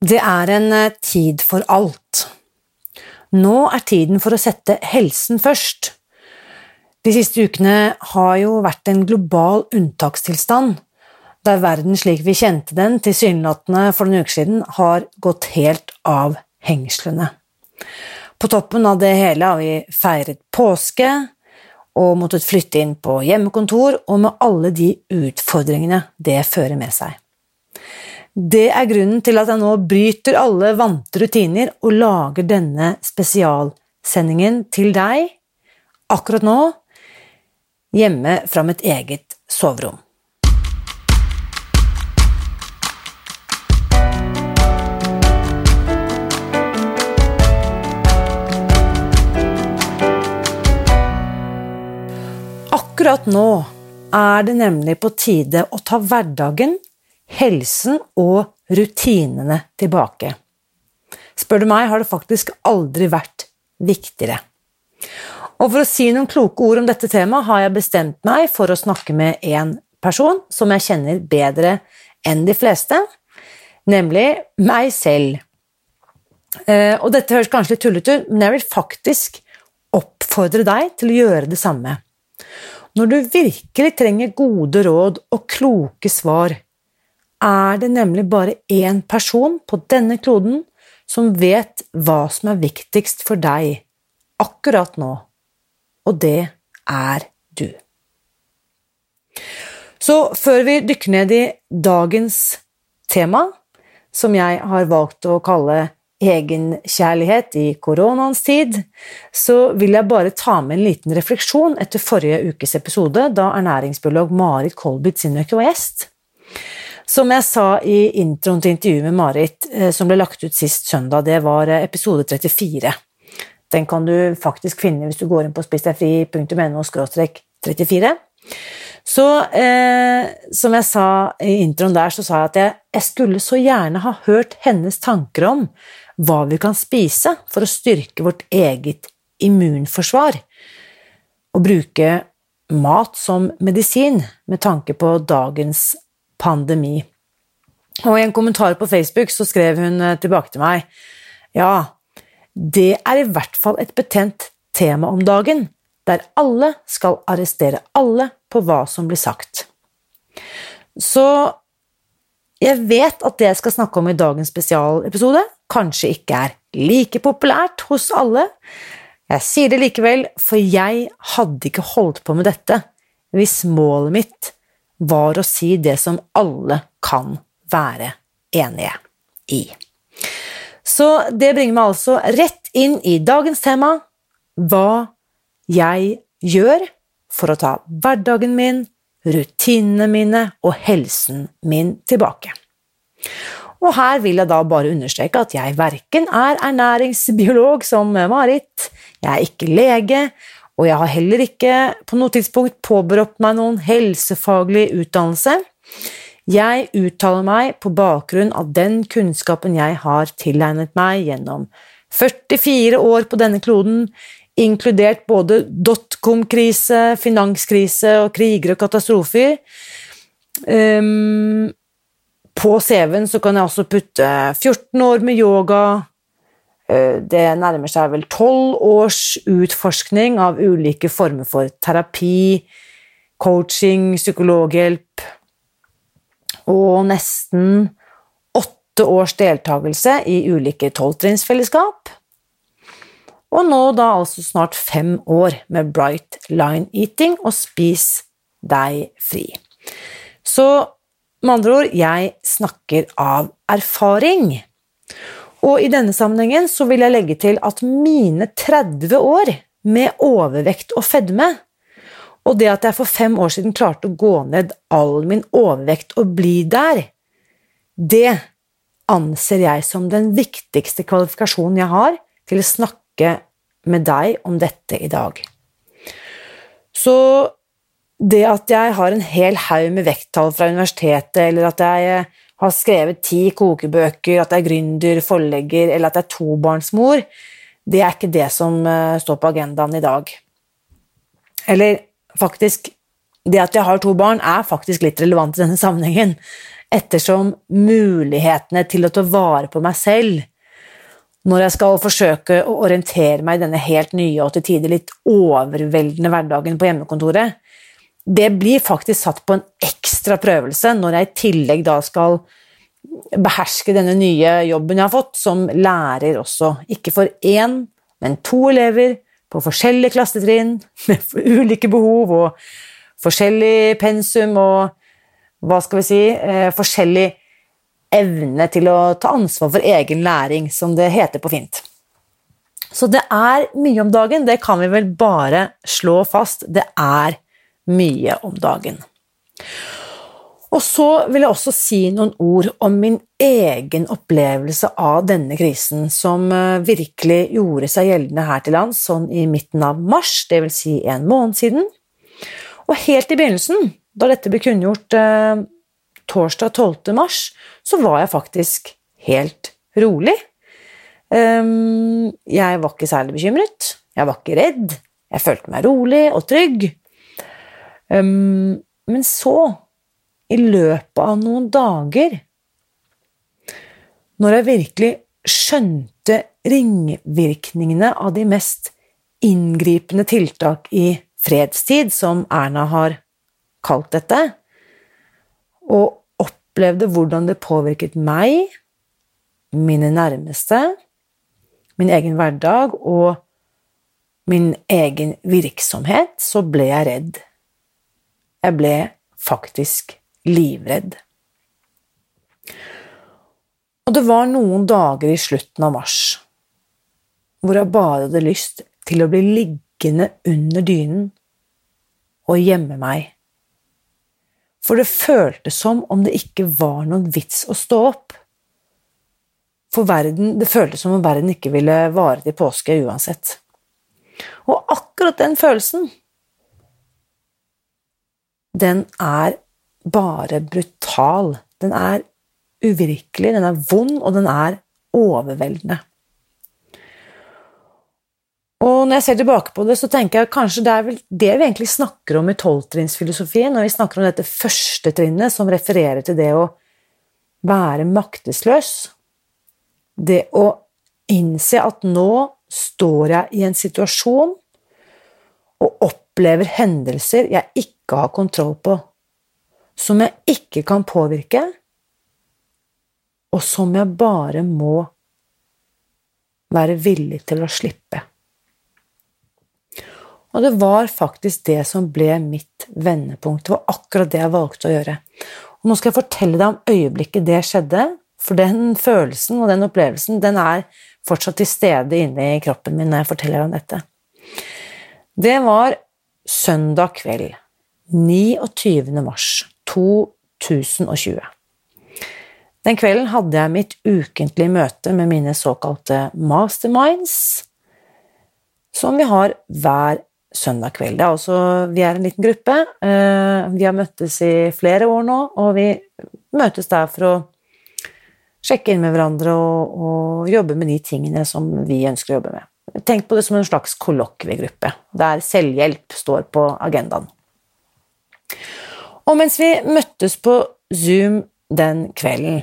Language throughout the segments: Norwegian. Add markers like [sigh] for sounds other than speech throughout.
Det er en eh, tid for alt. Nå er tiden for å sette helsen først. De siste ukene har jo vært en global unntakstilstand, der verden slik vi kjente den tilsynelatende for noen uker siden, har gått helt av hengslene. På toppen av det hele har vi feiret påske og måttet flytte inn på hjemmekontor, og med alle de utfordringene det fører med seg. Det er grunnen til at jeg nå bryter alle vante rutiner og lager denne spesialsendingen til deg akkurat nå, hjemme fra mitt eget soverom. Akkurat nå er det nemlig på tide å ta hverdagen helsen og rutinene tilbake. Spør du meg, har det faktisk aldri vært viktigere. Og for å si noen kloke ord om dette temaet har jeg bestemt meg for å snakke med en person som jeg kjenner bedre enn de fleste, nemlig meg selv. Eh, og dette høres kanskje litt tullete ut, men jeg vil faktisk oppfordre deg til å gjøre det samme. Når du virkelig trenger gode råd og kloke svar, er det nemlig bare én person på denne kloden som vet hva som er viktigst for deg akkurat nå, og det er du. Så før vi dykker ned i dagens tema, som jeg har valgt å kalle egenkjærlighet i koronaens tid, så vil jeg bare ta med en liten refleksjon etter forrige ukes episode, da ernæringsbiolog Marit Kolbitz Sinnøkke var gjest. Som jeg sa i introen til intervjuet med Marit, eh, som ble lagt ut sist søndag, det var eh, episode 34. Den kan du faktisk finne hvis du går inn på spisdegfri.no 34. Så eh, som jeg sa i introen der, så sa jeg at jeg, jeg skulle så gjerne ha hørt hennes tanker om hva vi kan spise for å styrke vårt eget immunforsvar, og bruke mat som medisin med tanke på dagens pandemi. Og i en kommentar på Facebook så skrev hun eh, tilbake til meg ja, det er i hvert fall et betent tema om dagen, der alle skal arrestere alle på hva som blir sagt. Så jeg vet at det jeg skal snakke om i dagens spesialepisode, kanskje ikke er like populært hos alle. Jeg sier det likevel, for jeg hadde ikke holdt på med dette hvis målet mitt var å si det som alle kan være enige i. Så det bringer meg altså rett inn i dagens tema hva jeg gjør for å ta hverdagen min, rutinene mine og helsen min tilbake. Og her vil jeg da bare understreke at jeg verken er ernæringsbiolog som Marit, jeg er ikke lege, og jeg har heller ikke på noe tidspunkt påberopt meg noen helsefaglig utdannelse. Jeg uttaler meg på bakgrunn av den kunnskapen jeg har tilegnet meg gjennom 44 år på denne kloden, inkludert både dotcom-krise, finanskrise og kriger og katastrofer. Um, på CV-en så kan jeg også putte 14 år med yoga, det nærmer seg vel tolv års utforskning av ulike former for terapi, coaching, psykologhjelp og nesten åtte års deltakelse i ulike tolvtrinnsfellesskap. Og nå da altså snart fem år med Bright Line Eating og Spis deg fri. Så med andre ord, jeg snakker av erfaring. Og i denne sammenhengen så vil jeg legge til at mine 30 år med overvekt og fedme, og det at jeg for fem år siden klarte å gå ned all min overvekt og bli der, det anser jeg som den viktigste kvalifikasjonen jeg har til å snakke med deg om dette i dag. Så det at jeg har en hel haug med vekttall fra universitetet, eller at jeg har skrevet ti kokebøker, at jeg er gründer, forlegger, eller at jeg er tobarnsmor, det er ikke det som eh, står på agendaen i dag. Eller faktisk Det at jeg har to barn, er faktisk litt relevant i denne sammenhengen. ettersom mulighetene til å ta vare på meg selv når jeg skal forsøke å orientere meg i denne helt nye og til tider litt overveldende hverdagen på hjemmekontoret, det blir faktisk satt på en ekstra prøvelse når jeg i tillegg da skal beherske denne nye jobben jeg har fått som lærer også. Ikke for én, men to elever på forskjellige klassetrinn [laughs] med ulike behov og forskjellig pensum og hva skal vi si eh, forskjellig evne til å ta ansvar for egen læring, som det heter på fint. Så det er mye om dagen, det kan vi vel bare slå fast. Det er mye om dagen. Og så vil jeg også si noen ord om min egen opplevelse av denne krisen, som eh, virkelig gjorde seg gjeldende her til lands sånn i midten av mars, dvs. Si en måned siden. Og helt i begynnelsen, da dette ble kunngjort eh, torsdag 12. mars, så var jeg faktisk helt rolig. Um, jeg var ikke særlig bekymret, jeg var ikke redd, jeg følte meg rolig og trygg. Um, men så i løpet av noen dager, når jeg virkelig skjønte ringvirkningene av de mest inngripende tiltak i fredstid, som Erna har kalt dette, og opplevde hvordan det påvirket meg, mine nærmeste, min egen hverdag og min egen virksomhet, så ble jeg redd. Jeg ble faktisk livredd. Og det var noen dager i slutten av mars hvor jeg bare hadde lyst til å bli liggende under dynen og gjemme meg. For det føltes som om det ikke var noen vits å stå opp. For verden, det føltes som om verden ikke ville vare til påske uansett. Og akkurat den følelsen, den er bare brutal. Den er uvirkelig, den er vond, og den er overveldende. Og når jeg ser tilbake på det, så tenker jeg kanskje det er vel det vi egentlig snakker om i tolvtrinnsfilosofien, når vi snakker om dette første trinnet som refererer til det å være maktesløs. Det å innse at nå står jeg i en situasjon og opplever hendelser jeg ikke har kontroll på som jeg ikke kan påvirke, og som jeg bare må være villig til å slippe. Og det var faktisk det som ble mitt vendepunkt. Det var akkurat det jeg valgte å gjøre. Og nå skal jeg fortelle deg om øyeblikket det skjedde, for den følelsen og den opplevelsen den er fortsatt til stede inne i kroppen min når jeg forteller om dette. Det var søndag kveld, 29. mars. 2020. Den kvelden hadde jeg mitt ukentlige møte med mine såkalte masterminds, som vi har hver søndag kveld. Er også, vi er en liten gruppe. Eh, vi har møttes i flere år nå, og vi møtes der for å sjekke inn med hverandre og, og jobbe med de tingene som vi ønsker å jobbe med. Tenk på det som en slags kollokviegruppe, der selvhjelp står på agendaen. Og mens vi møttes på Zoom den kvelden,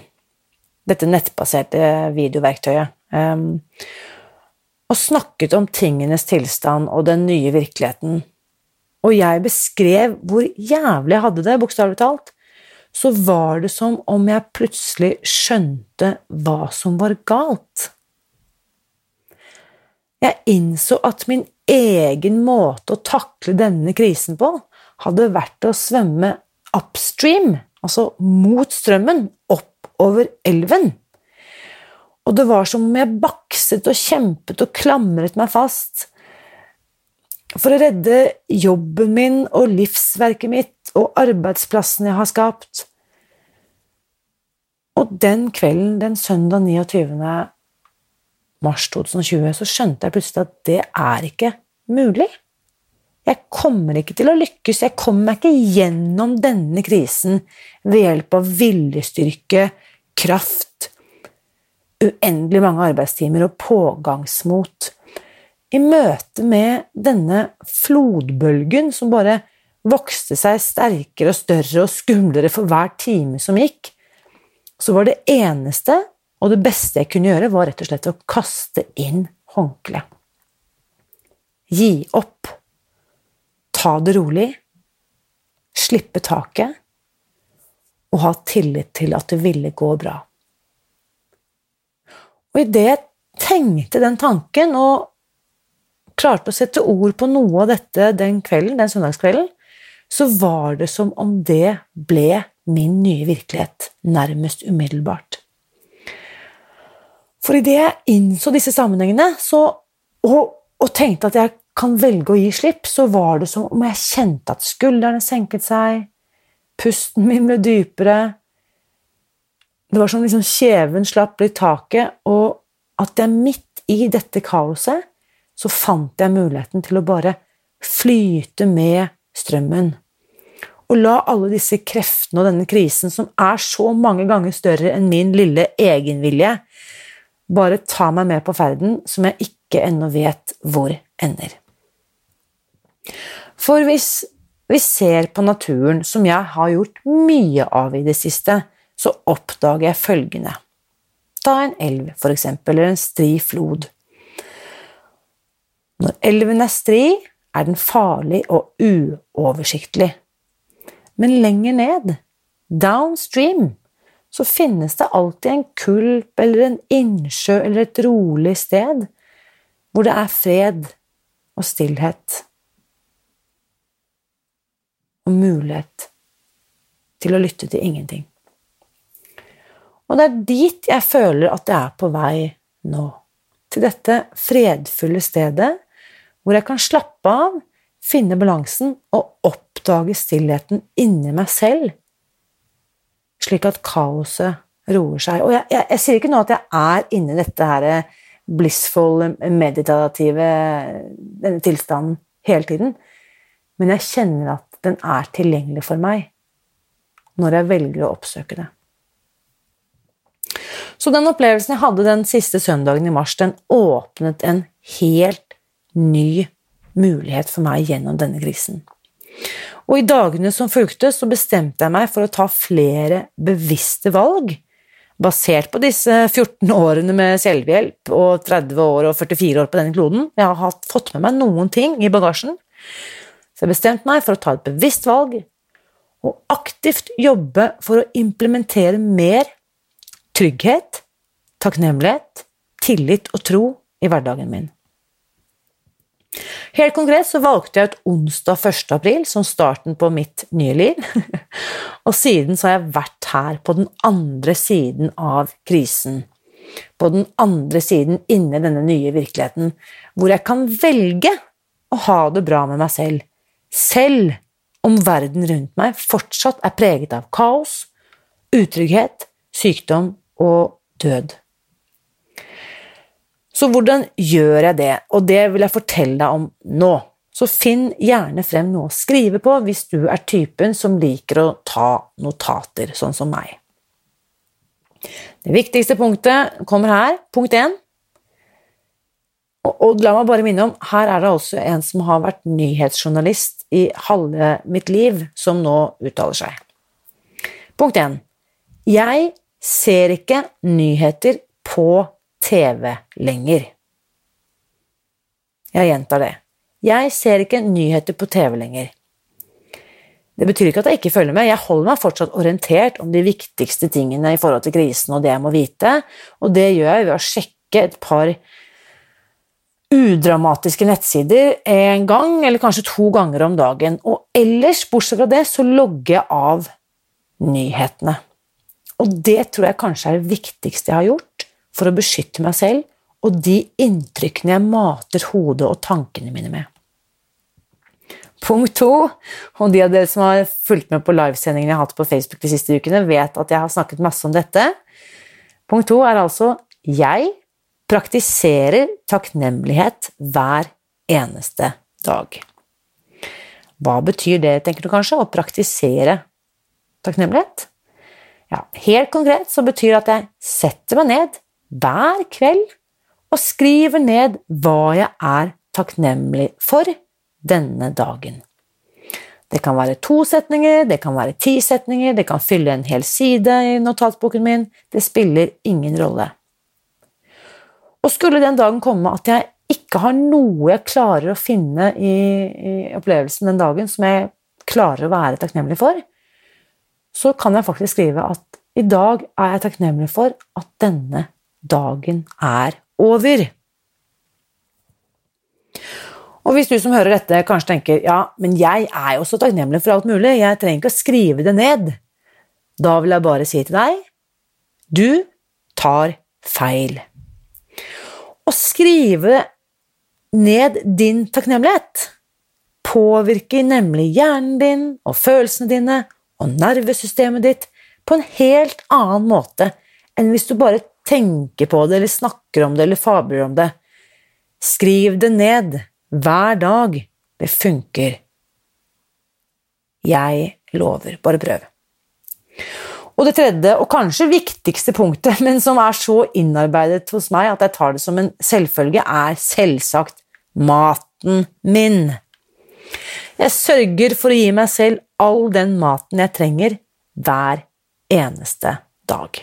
dette nettbaserte videoverktøyet, um, og snakket om tingenes tilstand og den nye virkeligheten, og jeg beskrev hvor jævlig jeg hadde det, bokstavelig talt, så var det som om jeg plutselig skjønte hva som var galt. Jeg innså at min egen måte å takle denne krisen på hadde vært å svømme upstream, altså mot strømmen, oppover elven. Og det var som om jeg bakset og kjempet og klamret meg fast for å redde jobben min og livsverket mitt og arbeidsplassen jeg har skapt. Og den kvelden, den søndag 29. mars 2020, så skjønte jeg plutselig at det er ikke mulig. Jeg kommer ikke til å lykkes, jeg kommer meg ikke gjennom denne krisen ved hjelp av viljestyrke, kraft, uendelig mange arbeidstimer og pågangsmot. I møte med denne flodbølgen som bare vokste seg sterkere og større og skumlere for hver time som gikk, så var det eneste og det beste jeg kunne gjøre, var rett og slett å kaste inn håndkleet. Gi opp. Ta det rolig. Slippe taket. Og ha tillit til at det ville gå bra. Og idet jeg tenkte den tanken, og klarte å sette ord på noe av dette den kvelden, den søndagskvelden, så var det som om det ble min nye virkelighet, nærmest umiddelbart. For idet jeg innså disse sammenhengene så, og, og, tenkte at jeg kan velge å gi slipp, så var det som om jeg kjente at skuldrene senket seg, pusten min ble dypere Det var som liksom kjeven slapp litt taket, og at jeg midt i dette kaoset så fant jeg muligheten til å bare flyte med strømmen. Og la alle disse kreftene og denne krisen, som er så mange ganger større enn min lille egenvilje, bare ta meg med på ferden som jeg ikke ennå vet hvor ender. For hvis vi ser på naturen, som jeg har gjort mye av i det siste, så oppdager jeg følgende. Ta en elv, for eksempel, eller en stri flod. Når elven er stri, er den farlig og uoversiktlig. Men lenger ned, downstream, så finnes det alltid en kulp eller en innsjø eller et rolig sted hvor det er fred og stillhet. Og mulighet til å lytte til ingenting. Og det er dit jeg føler at jeg er på vei nå. Til dette fredfulle stedet hvor jeg kan slappe av, finne balansen og oppdage stillheten inni meg selv slik at kaoset roer seg. Og jeg, jeg, jeg sier ikke nå at jeg er inni dette her blissful, meditative denne tilstanden hele tiden, men jeg kjenner at den er tilgjengelig for meg når jeg velger å oppsøke det. Så den opplevelsen jeg hadde den siste søndagen i mars, den åpnet en helt ny mulighet for meg gjennom denne krisen. Og i dagene som fulgte, så bestemte jeg meg for å ta flere bevisste valg, basert på disse 14 årene med selvhjelp og 30 år og 44 år på denne kloden. Jeg har fått med meg noen ting i bagasjen, så jeg bestemte meg for å ta et bevisst valg og aktivt jobbe for å implementere mer trygghet, takknemlighet, tillit og tro i hverdagen min. Helt konkret så valgte jeg ut onsdag 1. april som starten på mitt nye liv. [laughs] Og siden så har jeg vært her, på den andre siden av krisen. På den andre siden inne i denne nye virkeligheten, hvor jeg kan velge å ha det bra med meg selv. Selv om verden rundt meg fortsatt er preget av kaos, utrygghet, sykdom og død. Så hvordan gjør jeg det? Og det vil jeg fortelle deg om nå. Så finn gjerne frem noe å skrive på hvis du er typen som liker å ta notater, sånn som meg. Det viktigste punktet kommer her. Punkt én. Og, og la meg bare minne om, her er det altså en som har vært nyhetsjournalist i halve mitt liv, som nå uttaler seg. Punkt 1. Jeg ser ikke nyheter på TV lenger. Jeg gjentar det. Jeg ser ikke nyheter på TV lenger. Det betyr ikke at jeg ikke følger med, jeg holder meg fortsatt orientert om de viktigste tingene i forhold til krisen og det jeg må vite, og det gjør jeg ved å sjekke et par udramatiske nettsider en gang eller kanskje to ganger om dagen, og ellers, bortsett fra det, så logger jeg av nyhetene. Og det tror jeg kanskje er det viktigste jeg har gjort for å beskytte meg selv og de inntrykkene jeg mater hodet og tankene mine med. Punkt to, og de av dere som har fulgt med på livesendingene jeg har hatt på Facebook de siste ukene, vet at jeg har snakket masse om dette. Punkt to er altså jeg praktiserer takknemlighet hver eneste dag. Hva betyr det, tenker du kanskje, å praktisere takknemlighet? Ja, helt konkret så betyr det at jeg setter meg ned hver kveld og skriver ned hva jeg er takknemlig for denne dagen. Det kan være to setninger, det kan være ti setninger, det kan fylle en hel side i notatboken min. Det spiller ingen rolle. Og skulle den dagen komme at jeg ikke har noe jeg klarer å finne i, i opplevelsen den dagen som jeg klarer å være takknemlig for, så kan jeg faktisk skrive at i dag er jeg takknemlig for at denne dagen er over. Og hvis du som hører dette kanskje tenker ja, men jeg er jo så takknemlig for alt mulig, jeg trenger ikke å skrive det ned, da vil jeg bare si til deg du tar feil. Å skrive ned din takknemlighet påvirker nemlig hjernen din og følelsene dine og nervesystemet ditt på en helt annen måte enn hvis du bare tenker på det eller snakker om det eller fabler om det. Skriv det ned. Hver dag. Det funker. Jeg lover. Bare prøv. Og det tredje, og kanskje viktigste punktet, [laughs] men som er så innarbeidet hos meg at jeg tar det som en selvfølge, er selvsagt maten min. Jeg sørger for å gi meg selv all den maten jeg trenger, hver eneste dag.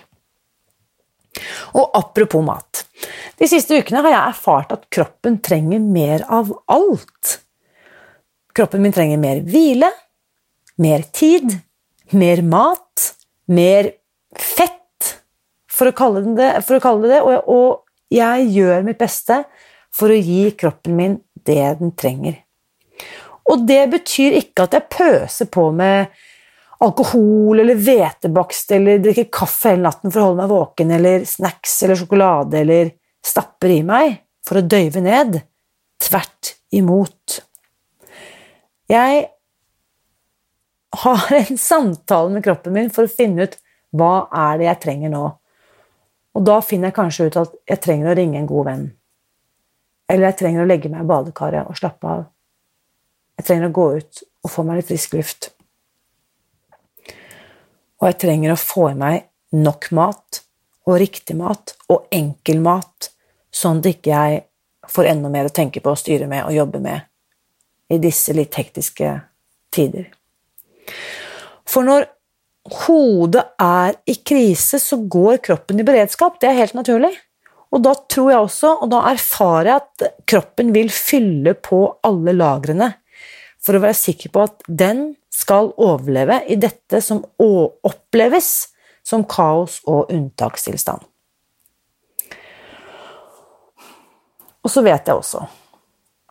Og apropos mat. De siste ukene har jeg erfart at kroppen trenger mer av alt. Kroppen min trenger mer hvile, mer tid, mer mat, mer fett, for å kalle det, å kalle det, og, og jeg gjør mitt beste for å gi kroppen min det den trenger. Og det betyr ikke at jeg pøser på med alkohol eller hvetebakst eller drikker kaffe hele natten for å holde meg våken, eller snacks eller sjokolade eller stapper i meg for å døyve ned. Tvert imot. Jeg har en samtale med kroppen min for å finne ut hva er det jeg trenger nå. Og da finner jeg kanskje ut at jeg trenger å ringe en god venn. Eller jeg trenger å legge meg i badekaret og slappe av. Jeg trenger å gå ut og få meg litt frisk luft. Og jeg trenger å få i meg nok mat, og riktig mat, og enkel mat, sånn at ikke jeg får enda mer å tenke på å styre med og jobbe med i disse litt hektiske tider. For når hodet er i krise, så går kroppen i beredskap. Det er helt naturlig. Og da tror jeg også, og da erfarer jeg at kroppen vil fylle på alle lagrene for å være sikker på at den skal overleve i dette som oppleves som kaos og unntakstilstand. Og så vet jeg også,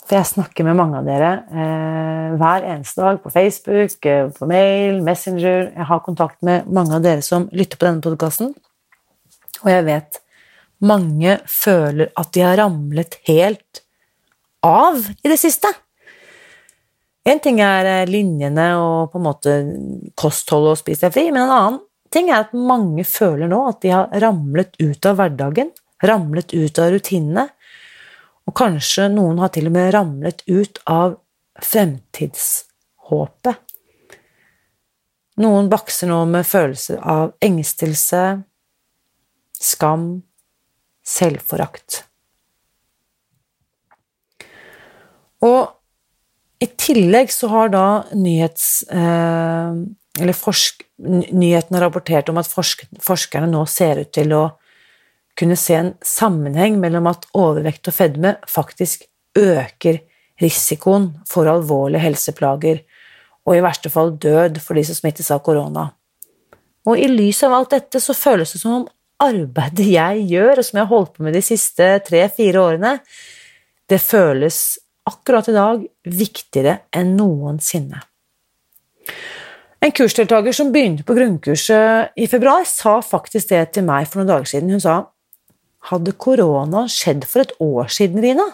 for jeg snakker med mange av dere eh, hver eneste dag på Facebook, eh, på mail, Messenger Jeg har kontakt med mange av dere som lytter på denne podkasten, og jeg vet mange føler at de har ramlet helt av i det siste. En ting er eh, linjene og på en måte kosthold og spis deg fri, men en annen ting er at mange føler nå at de har ramlet ut av hverdagen, ramlet ut av rutinene, og kanskje noen har til og med ramlet ut av fremtidshåpet. Noen bakser nå med følelser av engstelse, skam, selvforakt. Og i tillegg så har da nyhets... Eh, forsk, nyhetene rapportert om at forsk, forskerne nå ser ut til å kunne se en sammenheng mellom at overvekt og fedme faktisk øker risikoen for alvorlige helseplager, og i verste fall død for de som smittes av korona. Og i lys av alt dette så føles det som om arbeidet jeg gjør, og som jeg har holdt på med de siste tre-fire årene, det føles akkurat i dag viktigere enn noensinne. En kursdeltaker som begynte på grunnkurset i februar, sa faktisk det til meg for noen dager siden. Hun sa hadde korona skjedd for et år siden, Rina?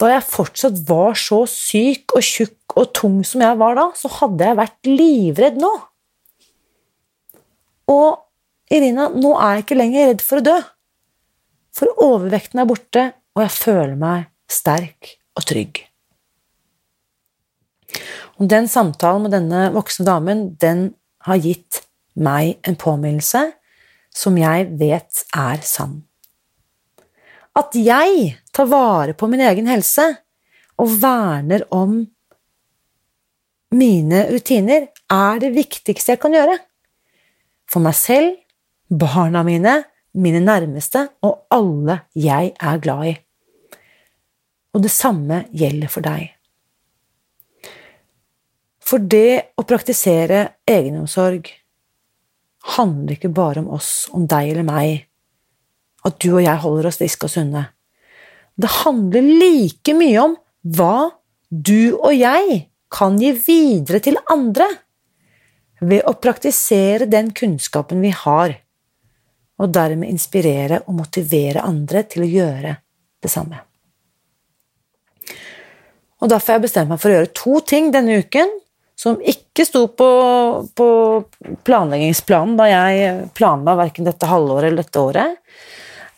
Da jeg fortsatt var så syk og tjukk og tung som jeg var da, så hadde jeg vært livredd nå. Og Irina, nå er jeg ikke lenger redd for å dø. For overvekten er borte, og jeg føler meg sterk og trygg. Og den samtalen med denne voksne damen, den har gitt meg en påminnelse som jeg vet er sann. At jeg tar vare på min egen helse og verner om mine rutiner er det viktigste jeg kan gjøre. For meg selv, barna mine, mine nærmeste og alle jeg er glad i. Og det samme gjelder for deg. For det å praktisere egenomsorg handler ikke bare om oss, om deg eller meg, at du og jeg holder oss friske og sunne. Det handler like mye om hva du og jeg kan gi videre til andre ved å praktisere den kunnskapen vi har, og dermed inspirere og motivere andre til å gjøre det samme. Og Derfor har jeg bestemt meg for å gjøre to ting denne uken som ikke sto på, på planleggingsplanen da jeg planla verken dette halvåret eller dette året.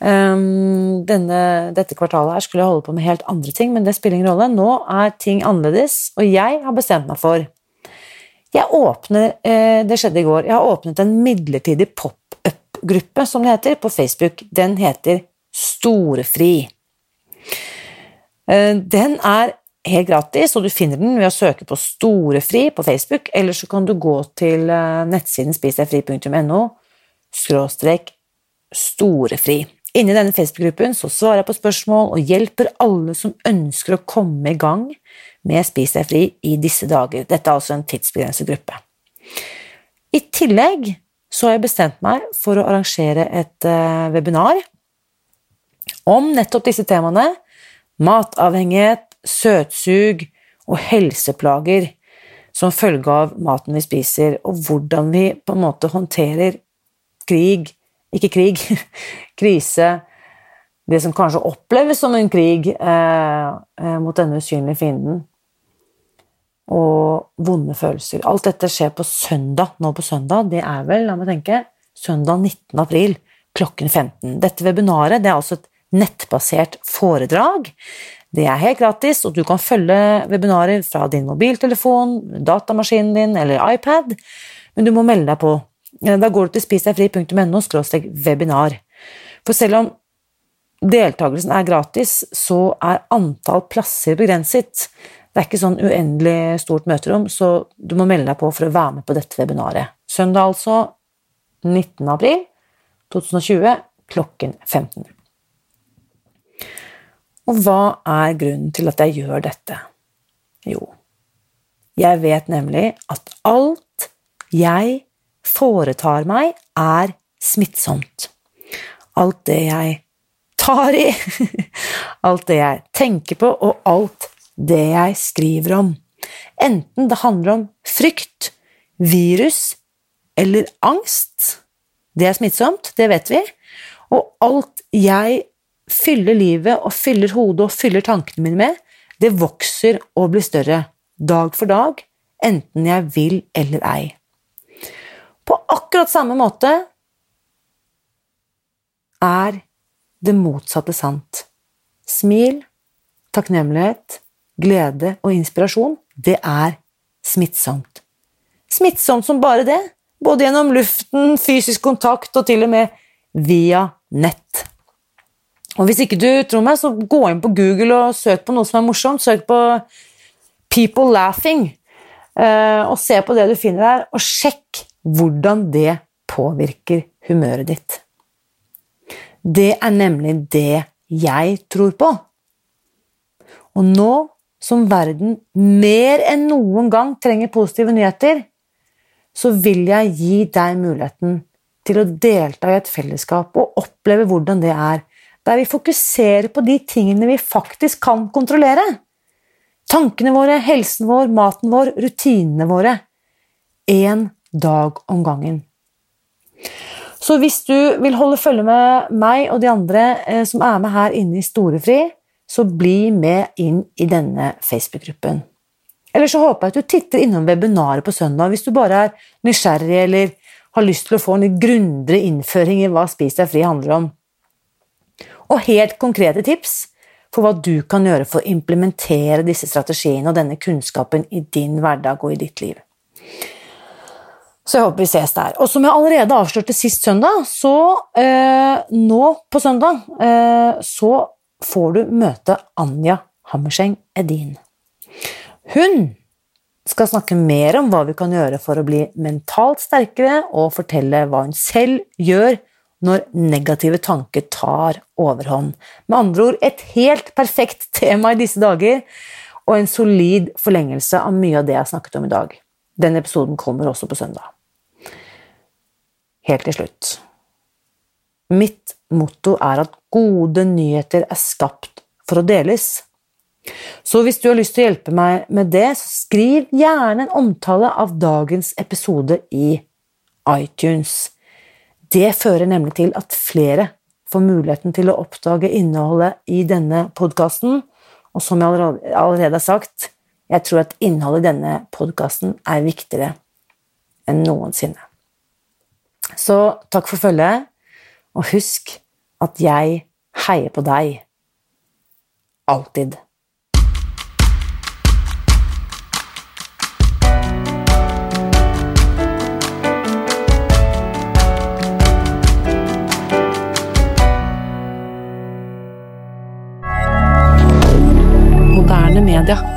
Um, denne, dette kvartalet her skulle jeg holde på med helt andre ting, men det spiller ingen rolle. Nå er ting annerledes, og jeg har bestemt meg for jeg åpner, eh, Det skjedde i går. Jeg har åpnet en midlertidig pop-up-gruppe, som det heter, på Facebook. Den heter Storefri. Eh, den er helt gratis, og du finner den ved å søke på Storefri på Facebook, eller så kan du gå til eh, nettsiden spisdegfri.no skråstrek storefri. Inni denne Facebook-gruppen så svarer jeg på spørsmål og hjelper alle som ønsker å komme i gang med Spis deg fri i disse dager. Dette er altså en tidsbegrenset gruppe. I tillegg så har jeg bestemt meg for å arrangere et uh, webinar om nettopp disse temaene. Matavhengighet, søtsug og helseplager som følge av maten vi spiser, og hvordan vi på en måte håndterer krig Ikke krig, [laughs] krise. Det som kanskje oppleves som en krig eh, eh, mot denne usynlige fienden. Og vonde følelser. Alt dette skjer på søndag. Nå på søndag, det er vel, la meg tenke, søndag 19. april klokken 15. Dette webinaret det er altså et nettbasert foredrag det er helt gratis, og du kan følge webinarer fra din mobiltelefon, datamaskinen din eller iPad, men du må melde deg på. Da går du til spisdegfri.no webinar. For selv om deltakelsen er gratis, så er antall plasser begrenset. Det er ikke sånn uendelig stort møterom, så du må melde deg på for å være med på dette webinaret. Søndag altså 19. april 2020 klokken 15. Og hva er grunnen til at jeg gjør dette? Jo, jeg vet nemlig at alt jeg foretar meg, er smittsomt. Alt det jeg tar i, [laughs] alt det jeg tenker på, og alt det jeg skriver om. Enten det handler om frykt, virus eller angst. Det er smittsomt, det vet vi. Og alt jeg fyller livet og fyller hodet og fyller tankene mine med, det vokser og blir større, dag for dag, enten jeg vil eller ei. På akkurat samme måte er det motsatte sant. Smil, takknemlighet, glede og inspirasjon, det er smittsomt. Smittsomt som bare det, både gjennom luften, fysisk kontakt og til og med via nett. Og hvis ikke du tror meg, så gå inn på Google og søk på noe som er morsomt. Søk på 'people laughing', eh, og se på det du finner der, og sjekk hvordan det påvirker humøret ditt. Det er nemlig det jeg tror på. Og nå som verden mer enn noen gang trenger positive nyheter, så vil jeg gi deg muligheten til å delta i et fellesskap og oppleve hvordan det er der vi fokuserer på de tingene vi faktisk kan kontrollere. Tankene våre, helsen vår, maten vår, rutinene våre. Én dag om gangen. Så hvis du vil holde følge med meg og de andre eh, som er med her inne i Storefri, så bli med inn i denne Facebook-gruppen. Eller så håper jeg at du titter innom webinaret på søndag hvis du bare er nysgjerrig eller har lyst til å få en grundigere innføring i hva Spis deg fri handler om og helt konkrete tips for hva du kan gjøre for å implementere disse strategiene og denne kunnskapen i din hverdag og i ditt liv. Så jeg håper vi ses der. Og som jeg allerede avslørte sist søndag, så eh, nå på søndag eh, så får du møte Anja Hammerseng Edin. Hun skal snakke mer om hva vi kan gjøre for å bli mentalt sterkere, og fortelle hva hun selv gjør når negative tanker tar overhånd. Med andre ord et helt perfekt tema i disse dager, og en solid forlengelse av mye av det jeg snakket om i dag. Den episoden kommer også på søndag. Helt til slutt. Mitt motto er at gode nyheter er skapt for å deles. Så hvis du har lyst til å hjelpe meg med det, så skriv gjerne en omtale av dagens episode i iTunes. Det fører nemlig til at flere får muligheten til å oppdage innholdet i denne podkasten, og som jeg allerede har sagt, jeg tror at innholdet i denne podkasten er viktigere enn noensinne. Så takk for følget, og husk at jeg heier på deg. Alltid. القاده